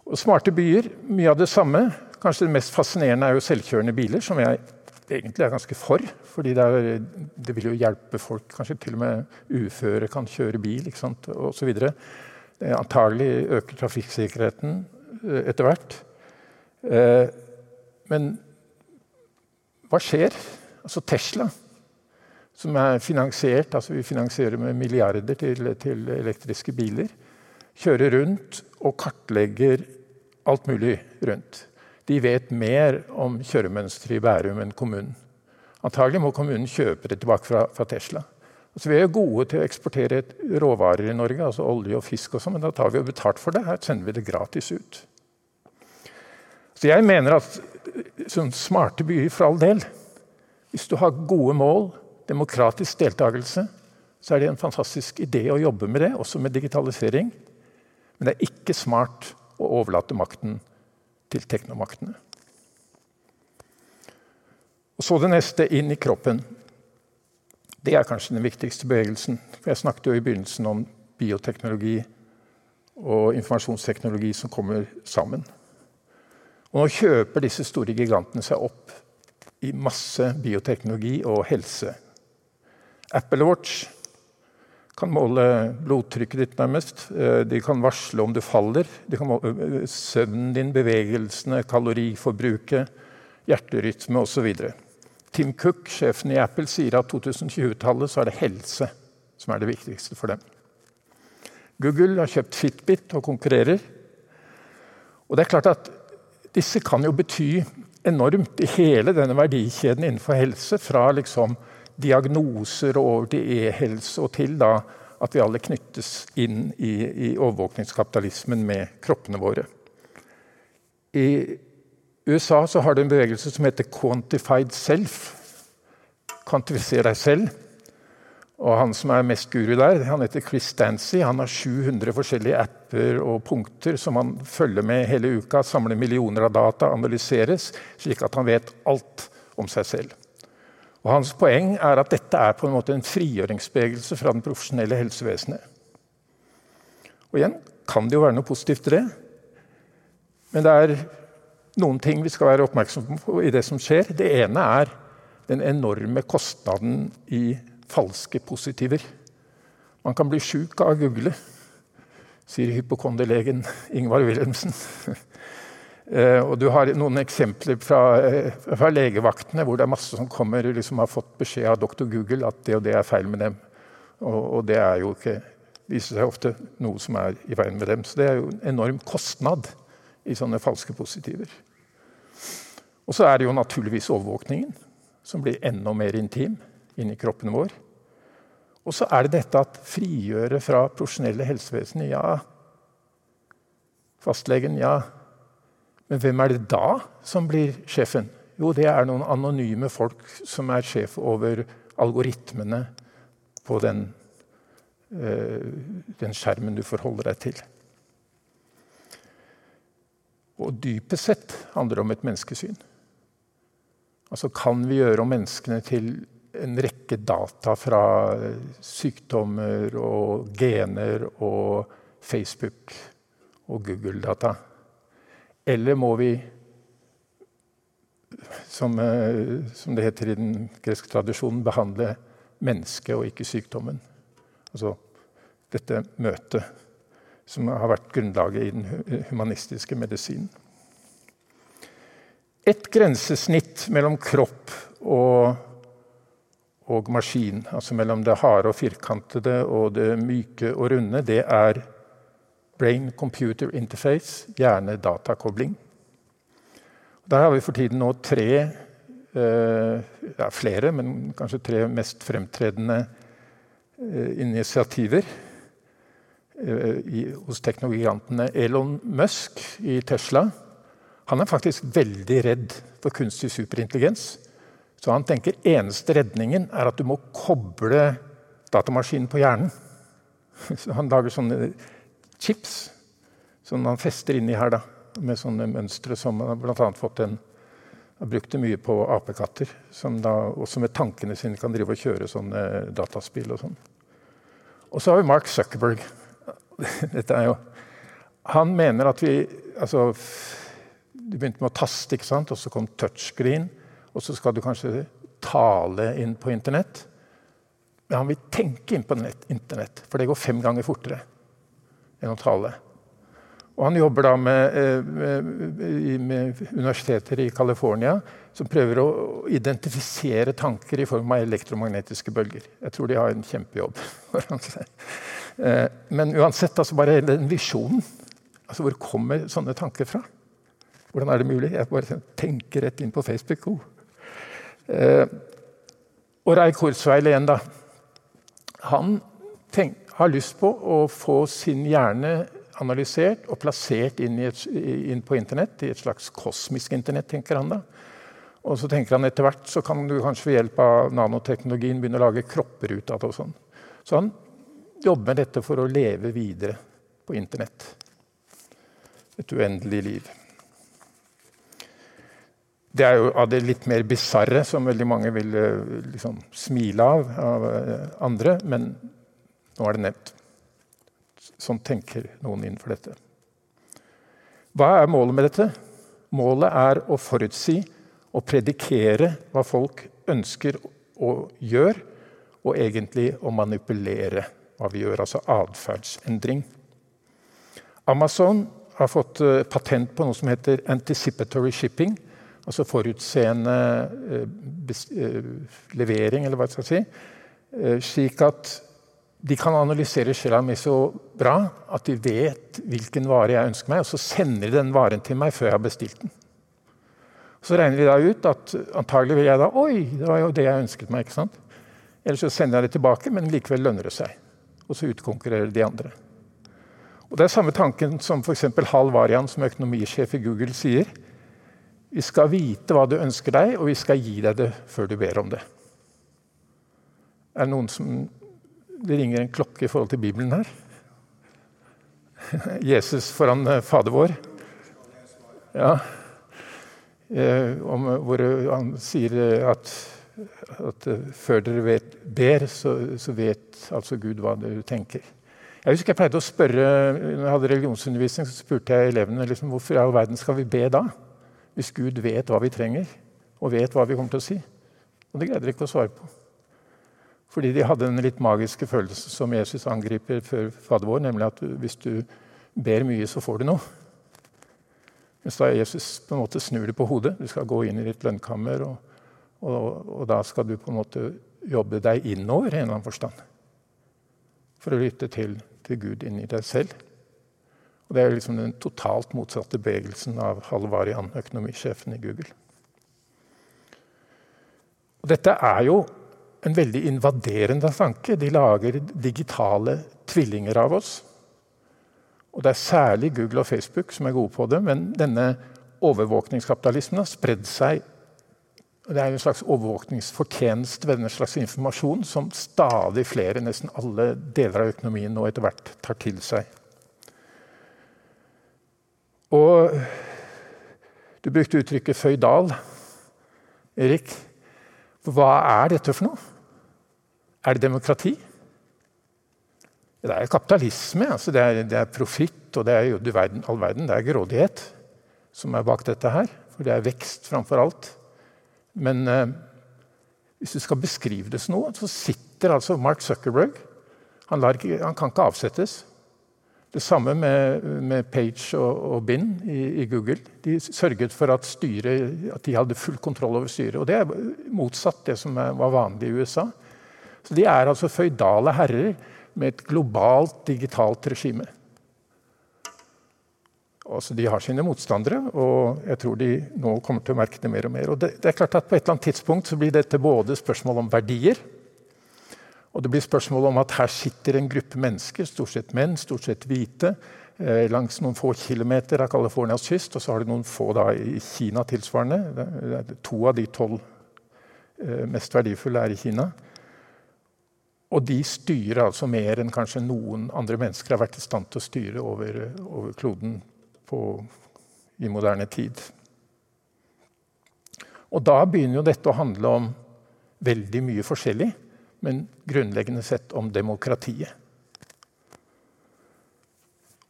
Og Smarte byer, mye av det samme. Kanskje det mest fascinerende er jo selvkjørende biler, som jeg egentlig er ganske for. fordi det, er, det, vil jo hjelpe folk. Kanskje til og med uføre kan kjøre bil ikke sant, osv. Antagelig øker trafikksikkerheten eh, etter hvert. Eh, men hva skjer? Altså Tesla, som er finansiert altså Vi finansierer med milliarder til, til elektriske biler. Kjører rundt og kartlegger alt mulig rundt de vet mer om kjøremønsteret i Bærum enn kommunen. Antagelig må kommunen kjøpe det tilbake fra, fra Tesla. Altså, vi er gode til å eksportere råvarer i Norge, altså olje og fisk, og sånt, men da tar vi jo betalt for det. Her sender vi det gratis ut. Så jeg mener at sånn smarte byer, for all del Hvis du har gode mål, demokratisk deltakelse, så er det en fantastisk idé å jobbe med det, også med digitalisering. Men det er ikke smart å overlate makten til teknomaktene. Og Så det neste inn i kroppen. Det er kanskje den viktigste bevegelsen. For Jeg snakket jo i begynnelsen om bioteknologi og informasjonsteknologi som kommer sammen. Og Nå kjøper disse store gigantene seg opp i masse bioteknologi og helse. Apple Watch kan måle blodtrykket ditt, nærmest. Eh, de kan varsle om du faller. De kan måle eh, søvnen din, bevegelsene, kaloriforbruket, hjerterytme osv. Tim Cook, sjefen i Apple, sier at 2020-tallet så er det helse som er det viktigste for dem. Google har kjøpt Fitbit og konkurrerer. Og det er klart at disse kan jo bety enormt i hele denne verdikjeden innenfor helse. Fra liksom diagnoser og over til e-helse, og til da at vi alle knyttes inn i, i overvåkningskapitalismen med kroppene våre. I USA så har du en bevegelse som heter Quantified Self. Kvantifiser deg selv. Og han som er mest guru der, han heter Chris Dancy. Han har 700 forskjellige apper og punkter som han følger med hele uka. Samler millioner av data, analyseres, slik at han vet alt om seg selv. Og Hans poeng er at dette er på en måte en frigjøringsbevegelse fra den profesjonelle helsevesenet. Og igjen kan det jo være noe positivt i det. Men det er noen ting vi skal være oppmerksomme på i det som skjer. Det ene er den enorme kostnaden i falske positiver. Man kan bli sjuk av å google, sier hypokondilegen Ingvar Wilhelmsen. Eh, og du har noen eksempler fra, eh, fra, legevaktene hvor det er masse som kommer liksom har fått beskjed av doktor Google at det og det er feil med dem. Og, og det er jo ikke, viser seg ofte noe som er i veien med dem. Så det er jo en enorm kostnad i sånne falske positiver. Og så er det jo naturligvis overvåkningen, som blir enda mer intim inni kroppen vår. Og så er det dette at frigjøre fra profesjonelle helsevesen. Ja, fastlegen, ja, men hvem er det da som blir sjefen? Jo, det er noen anonyme folk som er sjef over algoritmene på den, øh, den skjermen du forholder deg til. Og dypest sett handler det om et menneskesyn. Altså Kan vi gjøre om menneskene til en rekke data fra sykdommer og gener og Facebook og Google-data? Eller må vi, som, eh, som det heter i den greske tradisjonen, behandle mennesket og ikke sykdommen? Altså dette møtet som har vært grunnlaget i den humanistiske medisinen. Et grensesnitt mellom kropp og, og maskin, altså mellom det harde og firkantede og det myke og runde, det er Brain Computer Interface, hjerne-datakobling. Der har vi for tiden nå tre eh, ja, flere, men kanskje tre mest fremtredende eh, initiativer eh, hos teknologigantene. Elon Musk i Tesla han er faktisk veldig redd for kunstig superintelligens. Så han tenker eneste redningen er at du må koble datamaskinen på hjernen. Så han lager sånne chips som han fester inni her, da, med sånne mønstre som han bl.a. fått en har brukt det mye på apekatter, som da også med tankene sine kan drive og kjøre sånne dataspill og sånn. Og så har vi Mark Zuckerberg. Dette er jo Han mener at vi altså, Du begynte med å taste, ikke sant? og så kom touchscreen. Og så skal du kanskje tale inn på internett. Men han vil tenke inn på internett, for det går fem ganger fortere enn å tale. Og han jobber da med, eh, med, med universiteter i California som prøver å identifisere tanker i form av elektromagnetiske bølger. Jeg tror de har en kjempejobb foran seg. Eh, men uansett, altså bare den visjonen. Altså hvor kommer sånne tanker fra? Hvordan er det mulig? Jeg bare tenker rett inn på Facebook. Oh. Eh, og Ray Korsveil igjen, da. Han tenk, har lyst på å få sin hjerne analysert og plassert inn, et, inn, på internett, i et slags kosmisk internett, tenker han da. Og så tenker han etter hvert så kan du kanskje ved hjelp av nanoteknologien begynne å lage kropper ut av det. og sånn. Så han jobber med dette for å leve videre på internett. Et uendelig liv. Det er jo av det litt mer bisarre, som veldig mange vil liksom, smile av av eh, andre, men nå er det nevnt. Sånn tenker noen innenfor dette. Hva er målet med dette? Målet er å forutsi og predikere hva folk ønsker å gjøre, og egentlig å manipulere hva vi gjør, altså atferdsendring. Amazon har fått eh, patent på noe som heter anticipatory shipping. Altså forutseende eh, eh, levering, eller hva jeg skal si. Slik at de kan analysere sjela mi så bra at de vet hvilken vare jeg ønsker meg, og så sender de den varen til meg før jeg har bestilt den. Så regner vi da ut at antagelig vil jeg da Oi, det var jo det jeg ønsket meg. ikke sant? Eller så sender jeg det tilbake, men likevel lønner det seg. Og så utkonkurrerer de andre. Og Det er samme tanken som f.eks. Hal Varian, som økonomisjef i Google, sier. Vi skal vite hva du ønsker deg, og vi skal gi deg det før du ber om det. Er det noen som det ringer en klokke i forhold til Bibelen her. Jesus foran eh, Fader vår. Ja. Eh, om, hvor han sier eh, at, at før dere vet, ber, så, så, vet altså Gud hva dere tenker. Jeg husker jeg pleide å spørre, når jeg hadde religionsundervisning, så spurte jeg elevene liksom, hvorfor i all verden skal vi be da? Hvis Gud vet hva vi trenger, og vet hva vi kommer til å si. Og det greide de ikke å svare på. Fordi de hadde den litt magiske følelsen som Jesus angriper før Fader vår, nemlig at hvis du ber mye, så får du noe. Mens da Jesus på en måte snur det på hodet. Du skal gå inn i ditt lønnkammer, og, og, og, da skal du på en måte jobbe deg innover i en eller annen forstand. For å lytte til, til Gud inni deg selv. Og Det er liksom den totalt motsatte bevegelsen av Halvarian, økonomisjefen i Google. Og dette er jo en veldig invaderende tanke. De lager digitale tvillinger av oss. Og det er særlig Google og Facebook som er gode på det. Men denne overvåkningskapitalismen har spredd seg. Det er en slags overvåkningsfortjeneste ved denne slags informasjon som stadig flere, nesten alle deler av økonomien nå etter hvert tar til seg. Og du brukte uttrykket 'føydal', Erik. Hva er dette for noe? Er det demokrati? Det er kapitalisme. Altså det er, er profitt, og det er jo verden, all verden. Det er grådighet som er bak dette her. For det er vekst framfor alt. Men eh, hvis du skal beskrive det som noe, så sitter altså Mark Zuckerberg Han, ikke, han kan ikke avsettes. Det samme med, med Page og, og Bind i, i, Google. De sørget for at, styret, at de hadde full kontroll over styret. Og det er motsatt det som var vanlig i USA. Så De er altså føydale herrer med et globalt digitalt regime. Altså, de har sine motstandere, og jeg tror de nå kommer til å merke det mer og mer. Og det, det er klart at På et eller annet tidspunkt så blir dette både spørsmål om verdier, og det blir spørsmål om at her sitter en gruppe mennesker, stort sett menn, stort sett hvite, eh, langs noen få kilometer av Californias kyst. Og så har de noen få da, i Kina tilsvarende. To av de tolv eh, mest verdifulle er i Kina. Og de styrer altså mer enn kanskje noen andre mennesker har vært i stand til å styre over, over kloden på, i moderne tid. Og da begynner jo dette å handle om veldig mye forskjellig, men grunnleggende sett om demokratiet.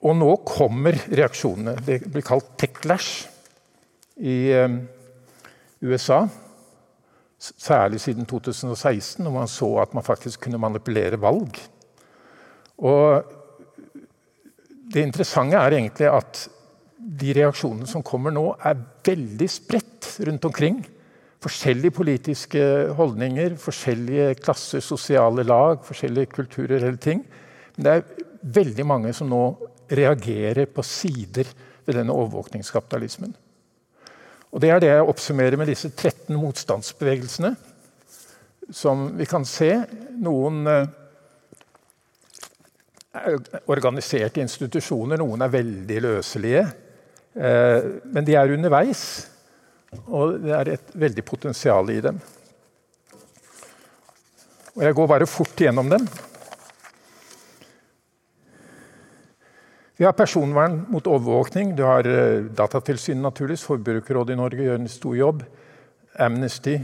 Og nå kommer reaksjonene. Det blir kalt techlash i eh, USA. Særlig siden 2016, når man så at man faktisk kunne manipulere valg. Og det interessante er egentlig at de reaksjonene som kommer nå, er veldig spredt rundt omkring. Forskjellige politiske holdninger, forskjellige klasser, sosiale lag, forskjellige kulturer eller ting. Men det er veldig mange som nå reagerer på sider ved denne overvåkningskapitalismen. Og Det er det jeg oppsummerer med disse 13 motstandsbevegelsene. Som vi kan se. Noen eh, er organisert i institusjoner, noen er veldig løselige. Eh, men de er underveis, og det er et veldig potensial i dem. Og Jeg går bare fort gjennom dem. Vi har personvern mot overvåkning. Du har eh, Datatilsynet, naturligvis. Forbrukerrådet i Norge gjør en stor jobb. Amnesty.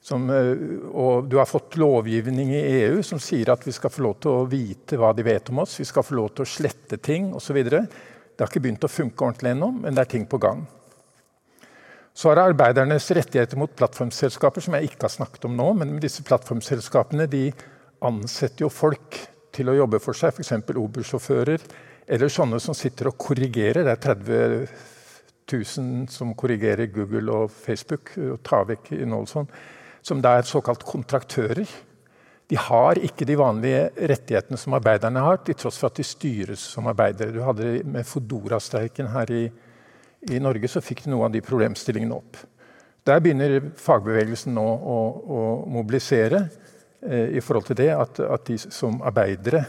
Som, eh, og du har fått lovgivning i EU som sier at vi skal få lov til å vite hva de vet om oss. Vi skal få lov til å slette ting osv. Det har ikke begynt å funke ordentlig ennå, men det er ting på gang. Så har arbeidernes rettigheter mot plattformselskaper, som jeg ikke har snakket om nå. Men disse plattformselskapene de ansetter jo folk til å jobbe for seg, f.eks. Uber-sjåfører eller sånne som sitter og korrigerer. Det er 30 000 som korrigerer Google og Facebook og tar vekk innhold sånn. Som da er såkalt kontraktører. De har ikke de vanlige rettighetene som arbeiderne har, til tross for at de styres som arbeidere. Du hadde Med Fodora-streiken her i, i, Norge så fikk de noe av de problemstillingene opp. Der begynner fagbevegelsen nå å, å mobilisere eh, i forhold til det at, at de som arbeidere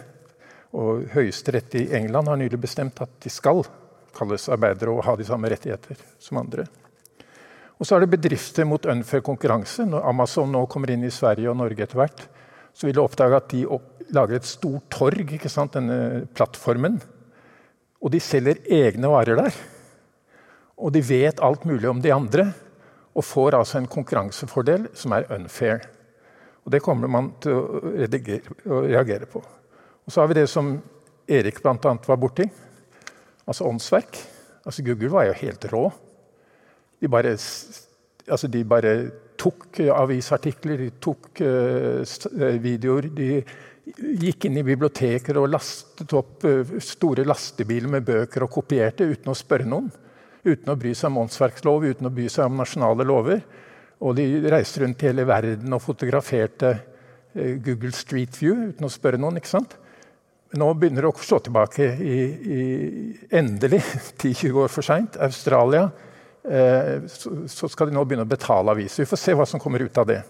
og Høyesterett i England har nylig bestemt at de skal kalles arbeidere og ha de samme rettigheter som andre. Og så er det bedrifter mot unfair konkurranse. Når Amazon nå kommer inn i Sverige og Norge etter hvert, så vil du oppdage at de opp, lager et stort torg, denne plattformen. Og de selger egne varer der. Og de vet alt mulig om de andre, og får altså en konkurransefordel som er unfair. Og det kommer man til å reagere på. Og så har vi det som Erik bl.a. var borti. Altså åndsverk. Altså Google var jo helt rå. De bare, altså de bare tok avisartikler, de tok uh, videoer. De gikk inn i biblioteker og lastet opp uh, store lastebiler med bøker og kopierte uten å spørre noen. Uten å bry seg om åndsverkslov, uten å bry seg om nasjonale lover. Og de reiste rundt hele verden og fotograferte uh, Google Street View uten å spørre noen. ikke sant? Nå begynner det å slå tilbake i, i endelig, 10-20 år for seint. Australia. Eh, så, så, skal de nå begynne å betale aviser. Vi får se hva som kommer ut av det.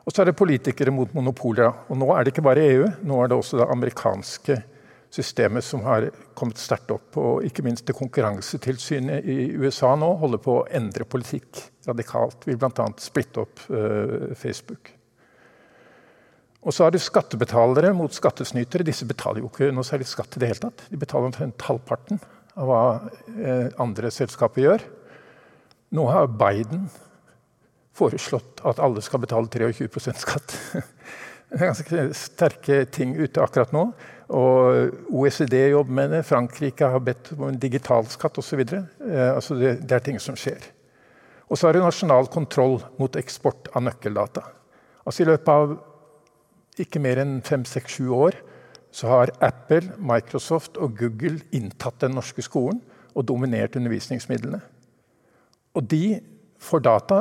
Og så er det politikere mot monopoler. Og nå er det ikke bare EU, nå er det også det amerikanske systemet som har kommet sterkt opp. Og ikke minst det Konkurransetilsynet i USA nå holder på å endre politikk radikalt. Vil bl.a. splitte opp uh, Facebook. Og så har du skattebetalere mot skattesnytere. Disse betaler jo ikke noe særlig skatt i det hele tatt. De betaler omtrent halvparten av hva uh, andre selskaper gjør. Nå har Biden foreslått at alle skal betale 23% skatt. Ganske sterke ting ute akkurat nå. Og OECD jobber med det. Frankrike har bedt om en digital skatt osv. Eh, altså det, det er ting som skjer. Og så har du nasjonal kontroll mot eksport av nøkkeldata. Altså I løpet av ikke mer enn fem, seks, sju år så har Apple, Microsoft og Google inntatt den norske skolen og dominert undervisningsmidlene. Og de får data,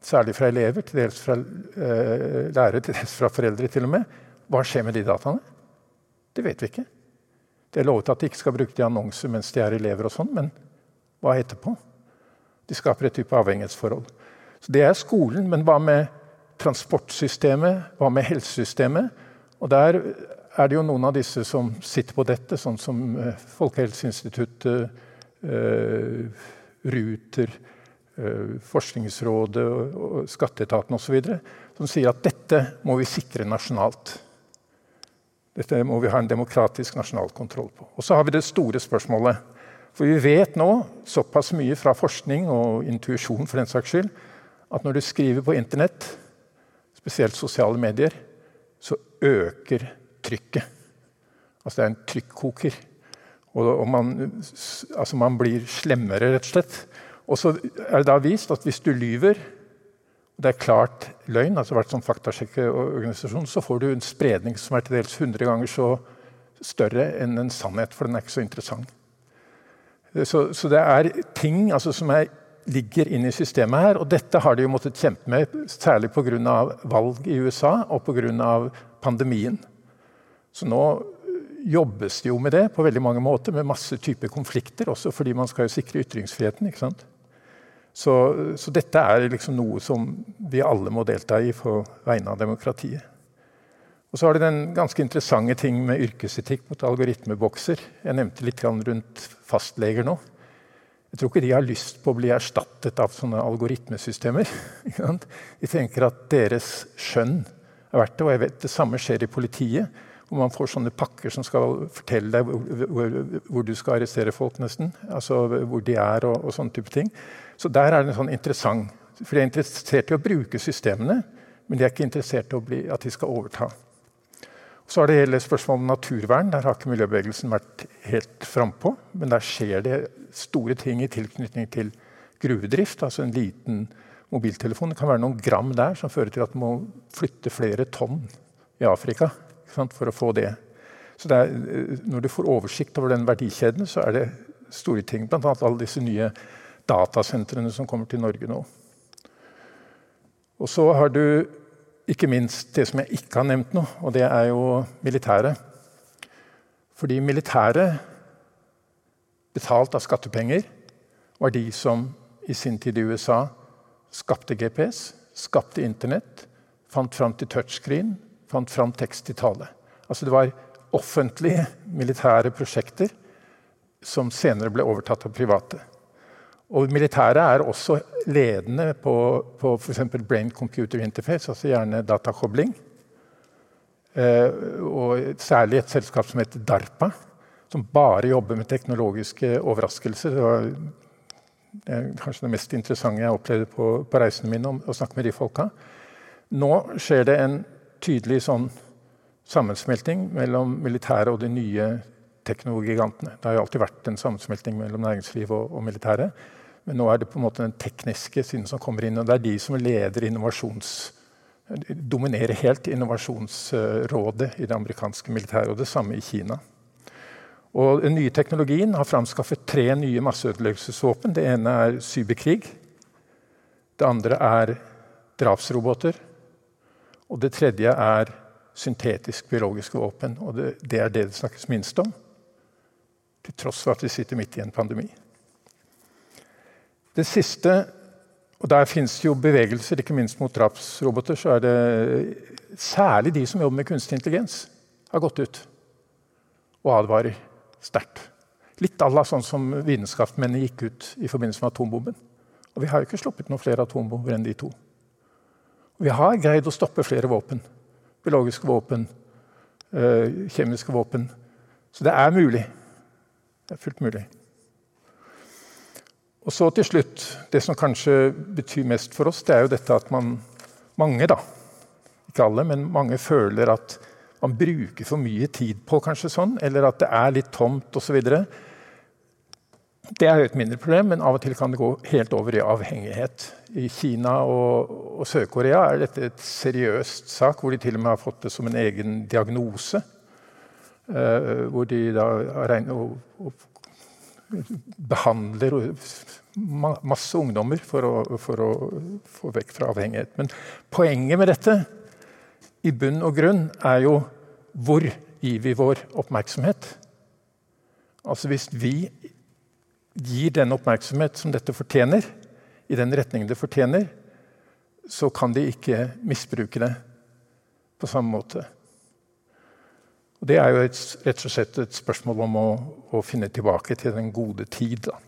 særlig fra elever, til dels fra eh, lærere, til dels fra foreldre til og med. Hva skjer med de dataene? Det vet vi ikke. Det er lovet at de ikke skal bruke de annonser mens de er elever, og sånn, men hva etterpå? De skaper et type avhengighetsforhold. Så Det er skolen, men hva med transportsystemet, hva med helsesystemet? Og der er det jo noen av disse som sitter på dette, sånn som eh, Folkehelseinstituttet, eh, Ruter, Forskningsrådet og, Skatteetaten osv. som sier at dette må vi sikre nasjonalt. Dette må vi ha en demokratisk nasjonal kontroll på. Og så har vi det store spørsmålet. For vi vet nå såpass mye fra forskning og intuisjon for den saks skyld, at når du skriver på Internett, spesielt sosiale medier, så øker trykket. Altså det er en trykkoker. Og man, altså man, blir slemmere, rett og slett. Og så er det da vist at hvis du lyver, og det er klart løgn, altså vært som faktasjekkeorganisasjon, så får du en spredning som er til dels 100 ganger så større enn en sannhet, for den er ikke så interessant. Så, så det er ting altså, som er, ligger inne i systemet her, og dette har de jo måttet kjempe med, særlig pga. valg i USA og pga. pandemien. Så nå jobbes det jo med det på veldig mange måter, med masse typer konflikter, også fordi man skal jo sikre ytringsfriheten. ikke sant? Så, så, dette er liksom noe som vi alle må delta i på vegne av demokratiet. Og så har det den ganske interessante ting med yrkesetikk mot algoritmebokser. Jeg nevnte litt rundt fastleger nå. Jeg tror ikke de har lyst på å bli erstattet av sånne algoritmesystemer. De tenker at deres skjønn er verdt det. Og jeg vet det samme skjer i politiet. Hvor man får sånne pakker som skal fortelle deg hvor, hvor, hvor du skal arrestere folk, nesten. Altså hvor de er og, og sånne type ting. Så der er det en sånn interessant. For de er interessert i å bruke systemene, men de er ikke interessert i at de skal overta. Så har det hele spørsmålet om naturvern. Der har ikke miljøbevegelsen vært helt frampå. Men der skjer det store ting i tilknytning til gruvedrift. Altså en liten mobiltelefon. Det kan være noen gram der som fører til at man må flytte flere tonn i Afrika for å få det. Så det er, eh, når du får oversikt over den verdikjeden, så er det store ting. Bl.a. alle disse nye datasentrene som kommer til Norge nå. Og så har du ikke minst det som jeg ikke har nevnt nå, og det er jo militæret. Fordi militæret, betalt av skattepenger, var de som i sin tid i USA skapte GPS, skapte Internett, fant fram til touchscreen, fant fram tekst til tale. Altså det var offentlige militære prosjekter som senere ble overtatt av private. Og militæret er også ledende på, på f.eks. brain computer interface, altså gjerne datakobling. Eh, og særlig et selskap som heter DARPA, som bare jobber med teknologiske overraskelser. Det er kanskje det mest interessante jeg opplevde på, på reisene mine, om, å snakke med de folka. Nå skjer det en tydelig sånn sammensmelting mellom militæret og de nye teknologigantene. Det har jo alltid vært en sammensmelting mellom næringsliv og, og militæret. Men nå er det på en måte den tekniske siden som kommer inn. Og det er de som leder innovasjons... Dominerer helt innovasjonsrådet i det amerikanske militæret. Og det samme i Kina. Og Den nye teknologien har framskaffet tre nye masseødeleggelsesvåpen. Det ene er cyberkrig. Det andre er drapsroboter. Og det tredje er syntetisk biologiske våpen. Og det, det, er det det snakkes minst om, til tross for at vi sitter midt i en pandemi. Det siste og Der fins jo bevegelser, ikke minst mot drapsroboter. så er det Særlig de som jobber med kunstig intelligens, har gått ut og advarer sterkt. Litt à la sånn som vitenskapsmennene gikk ut i forbindelse med atombomben. Og vi har jo ikke sluppet noen flere atombomber enn de to. Vi har greid å stoppe flere våpen. Biologiske våpen, øh, kjemiske våpen. Så det er mulig. Det er fullt mulig. Og så til slutt, det som kanskje betyr mest for oss, det er jo dette at man Mange, da. Ikke alle, men mange føler at man bruker for mye tid på kanskje sånn, eller at det er litt tomt osv. Det er jo et mindre problem, men av og til kan det gå helt over i avhengighet. I Kina og, og Sør-Korea er dette et seriøst sak, hvor de til og med har fått det som en egen diagnose. Uh, hvor de da regner, og, og behandler masse ungdommer for å, for å, få vekk fra avhengighet. Men poenget med dette i bunn og grunn er jo hvor gir vi vår oppmerksomhet? Altså Hvis vi gir den oppmerksomhet som dette fortjener, i den retningen det fortjener, så kan de ikke misbruke det på samme måte. Og det er jo et, rett og slett et spørsmål om å, å finne tilbake til den gode tid. Da.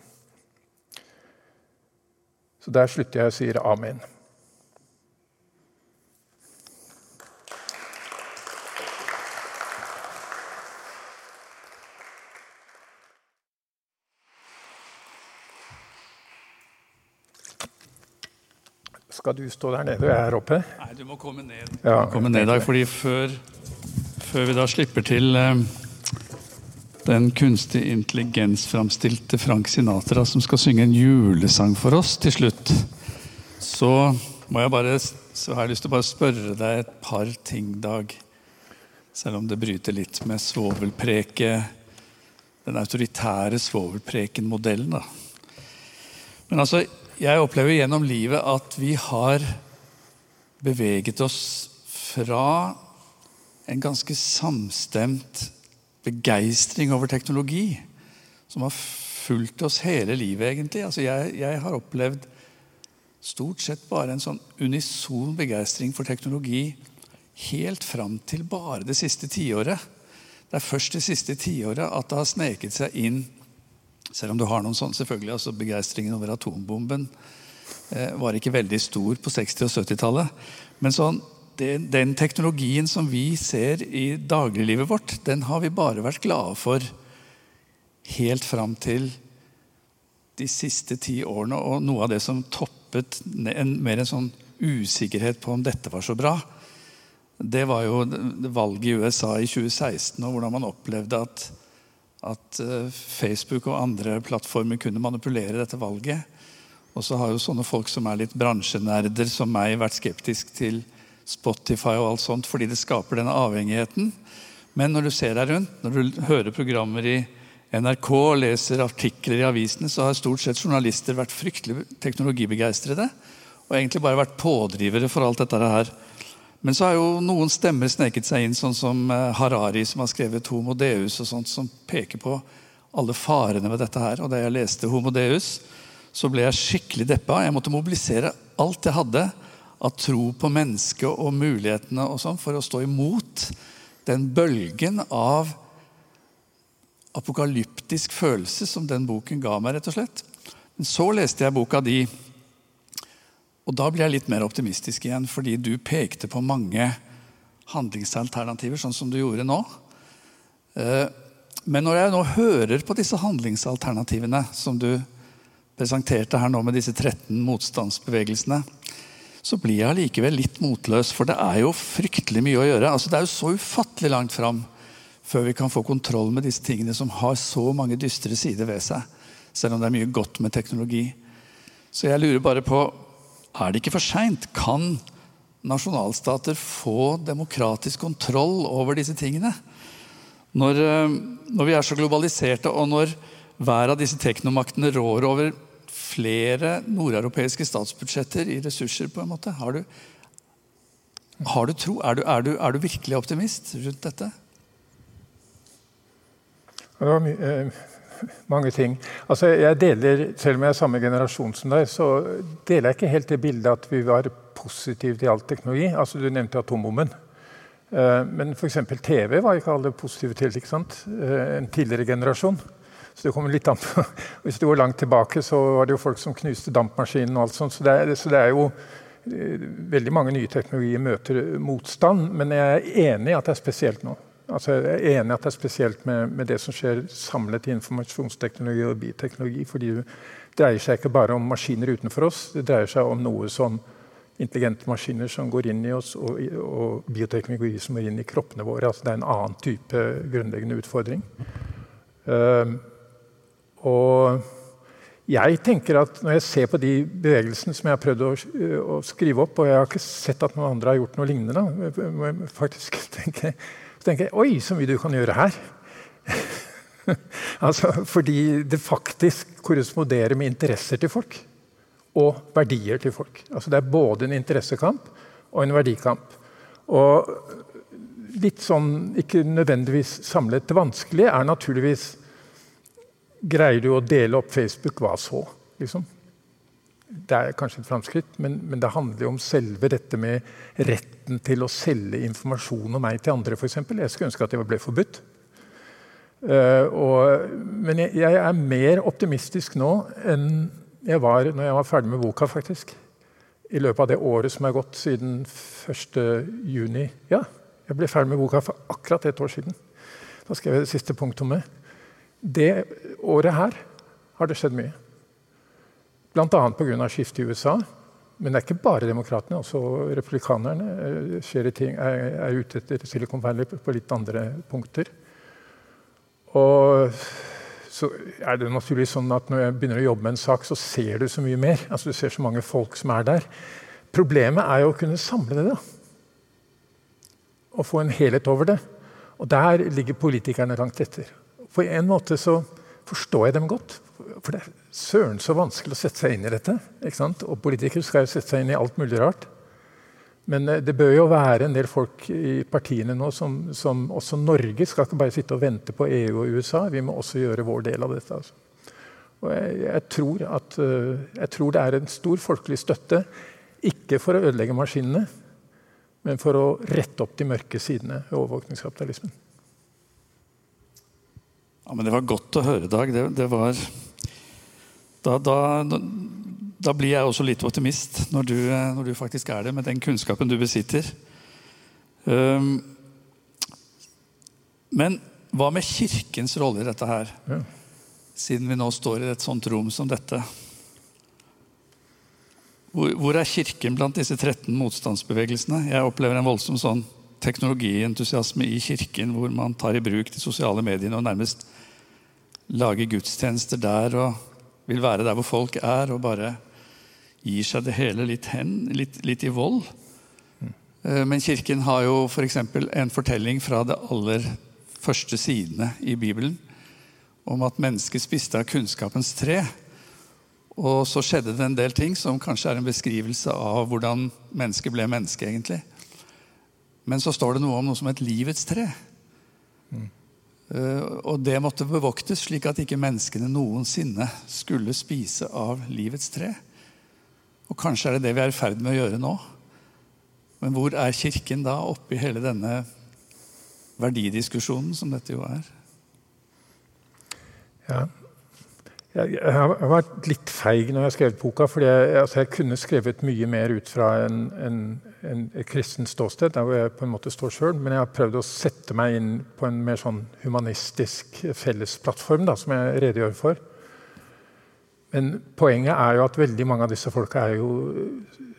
Så der slutter jeg og sier amen. Skal du stå der nede og jeg er her oppe? Nei, du må komme ned. Ja, komme ned der, fordi før, før vi da slipper til eh, den kunstig intelligens-framstilte Frank Sinatra som skal synge en julesang for oss til slutt, så bare så har jeg lyst til å bare spørre deg et par ting, Dag. Selv om det bryter litt med svovelpreke, den autoritære svovelpreken-modellen. Men altså, jeg opplever gjennom livet at vi har beveget oss fra en ganske samstemt begeistring over teknologi, som har fulgt oss hele livet, egentlig. Altså jeg, jeg, har opplevd stort sett bare en sånn unison begeistring for teknologi helt fram til bare det siste tiåret. Det er først det siste tiåret at det har sneket seg inn selv om du har noen sånn, selvfølgelig, altså Begeistringen over atombomben eh, var ikke veldig stor på 60- og 70-tallet. Men sånn, den, teknologien som vi ser i dagliglivet vårt, den har vi bare vært glade for helt fram til de siste ti årene. Og noe av det som toppet en, mer en sånn usikkerhet på om dette var så bra, det var jo valget i USA i 2016, og hvordan man opplevde at at eh, Facebook og andre plattformer kunne manipulere dette valget. Og så har jo sånne folk som er litt bransjenerder som meg, vært skeptisk til Spotify og alt sånt fordi det skaper denne avhengigheten. Men når du ser deg rundt, når du hører programmer i NRK og leser artikler i avisene, så har stort sett journalister vært fryktelig teknologibegeistrede. Og egentlig bare vært pådrivere for alt dette her. Men så har jo noen stemmer sneket seg inn, sånn som eh, Harari, som har skrevet Homo Deus, og sånt, som peker på alle farene ved dette her. Og da jeg leste Homo Deus, så ble jeg skikkelig deppa. Jeg måtte mobilisere alt jeg hadde av tro på mennesket og mulighetene og sånn, for å stå imot den bølgen av apokalyptisk følelse som den boken ga meg. rett og slett. Men så leste jeg boka di og da blir jeg litt mer optimistisk igjen, fordi du pekte på mange handlingsalternativer, sånn som du gjorde nå. Eh, men når jeg nå hører på disse handlingsalternativene som du presenterte her nå med disse 13 motstandsbevegelsene, så blir jeg allikevel litt motløs, for det er jo fryktelig mye å gjøre. Altså, det er jo så ufattelig langt fram før vi kan få kontroll med disse tingene som har så mange dystre sider ved seg, selv om det er mye godt med teknologi. Så jeg lurer bare på er det ikke for seint? Kan nasjonalstater få demokratisk kontroll over disse tingene? Når, eh, når, vi er så globaliserte, og når hver av disse teknomaktene rår over flere nordeuropeiske statsbudsjetter i ressurser, på en måte. Har du, har du tro? Er du, er, du, er du, virkelig optimist rundt dette? Det var mye, eh, mange ting. Altså, jeg deler, Selv om jeg er samme generasjon som deg, så deler jeg ikke helt det bildet at vi var positive til all teknologi. Altså, Du nevnte atombomben. Uh, men f.eks. TV var ikke alle positive til. ikke sant? Uh, en tidligere generasjon. Så det kommer litt an på. Hvis du går langt tilbake, så var det jo folk som knuste dampmaskinen. og alt sånt. Så det er, så det er jo uh, Veldig mange nye teknologier møter motstand, men jeg er enig i at det er spesielt nå. Altså, jeg er enig i at det er spesielt med, med, det som skjer samlet i informasjonsteknologi og bioteknologi. fordi det dreier seg ikke bare om maskiner utenfor oss, det dreier seg om noe som intelligente maskiner som går inn i oss, og, og bioteknologi som går inn i kroppene våre. Altså, det er en annen type grunnleggende utfordring. Uh, og jeg tenker at Når jeg ser på de bevegelsene som jeg har prøvd å, å, skrive opp, og jeg har ikke sett at noen andre har gjort noe lignende faktisk tenker så tenker jeg oi, så mye du kan gjøre her. altså, fordi det faktisk korresponderer med interesser til folk. Og verdier til folk. Altså, det er både en interessekamp og en verdikamp. Og litt sånn, ikke nødvendigvis samlet det vanskelige, er naturligvis Greier du å dele opp Facebook, hva så? Liksom? det er kanskje et framskritt, men, men, det handler jo om selve dette med retten til å selge informasjon om meg til andre, f.eks. Jeg skulle ønske at det ble forbudt. Uh, og, men jeg, jeg, er mer optimistisk nå enn jeg var når jeg var ferdig med boka, faktisk. I løpet av det året som er gått siden 1. juni. Ja, jeg ble ferdig med boka for akkurat et år siden. Da skrev jeg det siste punktet om det. Året her har det skjedd mye. Bl.a. pga. skiftet i USA. Men det er ikke bare demokratene. Også republikanerne ting, er, er ute etter Silicon Valley på litt andre punkter. Og så er det naturligvis sånn at når jeg begynner å jobbe med en sak, så ser du så mye mer. Altså Du ser så mange folk som er der. Problemet er jo å kunne samle det. da. Og få en helhet over det. Og der ligger politikerne langt etter. På en måte så forstår jeg dem godt. For det er søren så vanskelig å sette seg inn i dette. Og politikere skal jo sette seg inn i alt mulig rart. Men eh, det bør jo være en del folk i partiene nå som, som også Norge skal ikke bare sitte og vente på EU og USA. Vi må også gjøre vår del av dette. Altså. Og jeg, jeg, tror at, eh, jeg tror det er en stor folkelig støtte, ikke for å ødelegge maskinene, men for å rette opp de mørke sidene ved overvåkningskapitalismen. Ja, men Det var godt å høre, Dag. Det, det var da, da, da, blir jeg også litt optimist når du, når du, faktisk er det, med den kunnskapen du besitter. Um, men hva med Kirkens rolle i dette her? Ja. Siden vi nå står i et sånt rom som dette. Hvor, hvor, er Kirken blant disse 13 motstandsbevegelsene? Jeg opplever en voldsom sånn teknologientusiasme i Kirken, hvor man tar i bruk de sosiale mediene og nærmest lager gudstjenester der og vil være der hvor folk er, og bare gir seg det hele litt hen, litt, litt i vold. Mm. Men Kirken har jo f.eks. For en fortelling fra de aller første sidene i Bibelen om at mennesket spiste av kunnskapens tre. Og så skjedde det en del ting som kanskje er en beskrivelse av hvordan mennesket ble menneske. egentlig. Men så står det noe om noe som et livets tre. Mm. Eh, og det måtte bevoktes slik at ikke menneskene noensinne skulle spise av livets tre. Og kanskje er det det vi er i ferd med å gjøre nå. Men hvor er Kirken da oppi hele denne verdidiskusjonen som dette jo er? Ja, jeg, har vært litt feig når jeg har skrevet boka. for jeg, altså jeg, kunne skrevet mye mer ut fra en, en, en, et kristent ståsted, der hvor jeg på en måte står sjøl. Men jeg har prøvd å sette meg inn på en mer sånn humanistisk fellesplattform, da, som jeg redegjør for. Men poenget er jo at veldig mange av disse folka er jo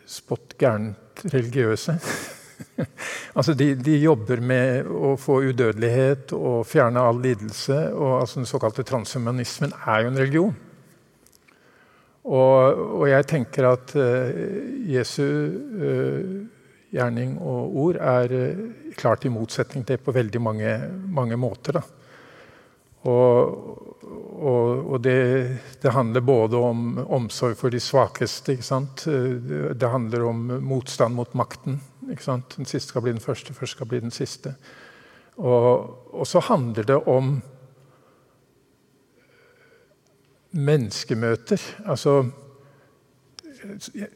spott gærent religiøse. altså de, de, jobber med å få udødelighet og fjerne all lidelse. og altså Den såkalte transhumanismen er jo en religion. Og, og jeg tenker at uh, Jesu uh, gjerning og ord er uh, klart i motsetning til det på veldig mange, mange måter. Da. Og, og, og det, det, handler både om omsorg for de svakeste. Det, handler om motstand mot makten. Den siste skal bli den første, først skal bli den siste. Og, og så handler det om menneskemøter. Altså jeg,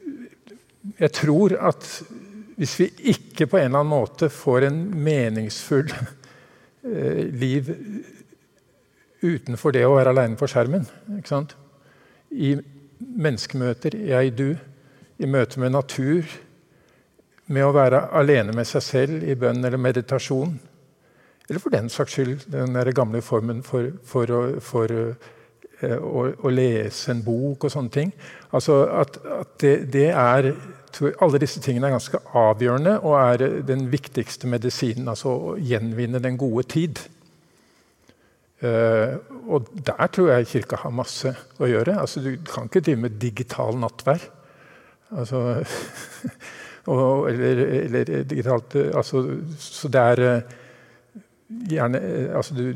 jeg tror at hvis vi ikke på en eller annen måte får en meningsfull eh, liv utenfor det å være aleine på skjermen I menneskemøter, jeg-du, i møte med natur, med å være alene med seg selv i bønn eller meditasjon. Eller for den saks skyld den gamle formen for, for, å, for uh, å, å, lese en bok og sånne ting. Altså at, at det, det, er Alle disse tingene er ganske avgjørende og er den viktigste medisinen. Altså å gjenvinne den gode tid. Uh, og der tror jeg Kirka har masse å gjøre. Altså, du kan ikke drive med digital nattverd. Altså Og, eller, eller, digitalt altså, Så det er eh, gjerne eh, altså, du,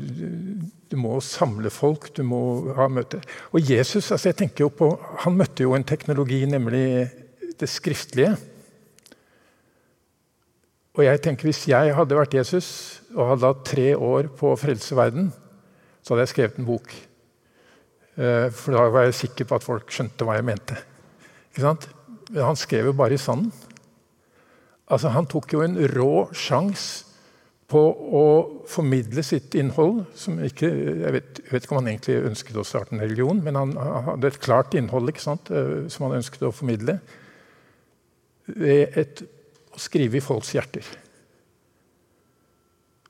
du, må samle folk, du må ha møte. Og Jesus altså jeg tenker jo på, han møtte jo en teknologi, nemlig det skriftlige. Og jeg tenker Hvis jeg hadde vært Jesus og hadde hatt tre år på å frelse verden, så hadde jeg skrevet en bok. Eh, for da var jeg sikker på at folk skjønte hva jeg mente. Han skrev jo bare i sanden. Altså, han tok jo en rå sjanse på å formidle sitt innhold. som ikke, jeg vet, jeg vet, ikke om han egentlig ønsket å starte en religion, men han, hadde et klart innhold ikke sant, eh, som han ønsket å formidle. Ved et, å skrive i folks hjerter.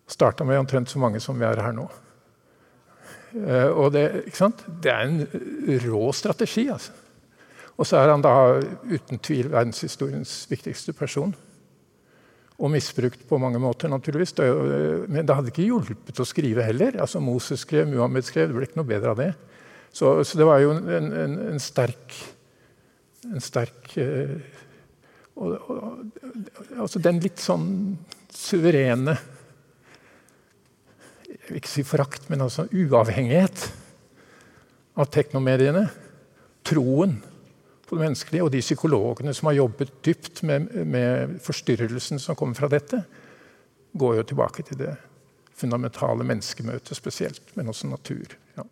Starta med omtrent så mange som vi er her nå. Eh, og det, ikke sant? det er en rå strategi. altså. Og så er han da uten tvil verdenshistoriens viktigste person. Og misbrukt på mange måter, naturligvis. Men det hadde ikke hjulpet å skrive heller. Altså Moses skrev, Muhammed skrev, det ble ikke noe bedre av det. Så, så det var jo en, en, en sterk, en sterk uh, og, og, altså Den litt sånn suverene Jeg vil ikke si forakt, men altså uavhengighet av teknomediene. Troen på det menneskelige. Og de psykologene som har jobbet dypt med, med forstyrrelsen som kommer fra dette, går jo tilbake til det fundamentale menneskemøtet spesielt, men også natur. Ja.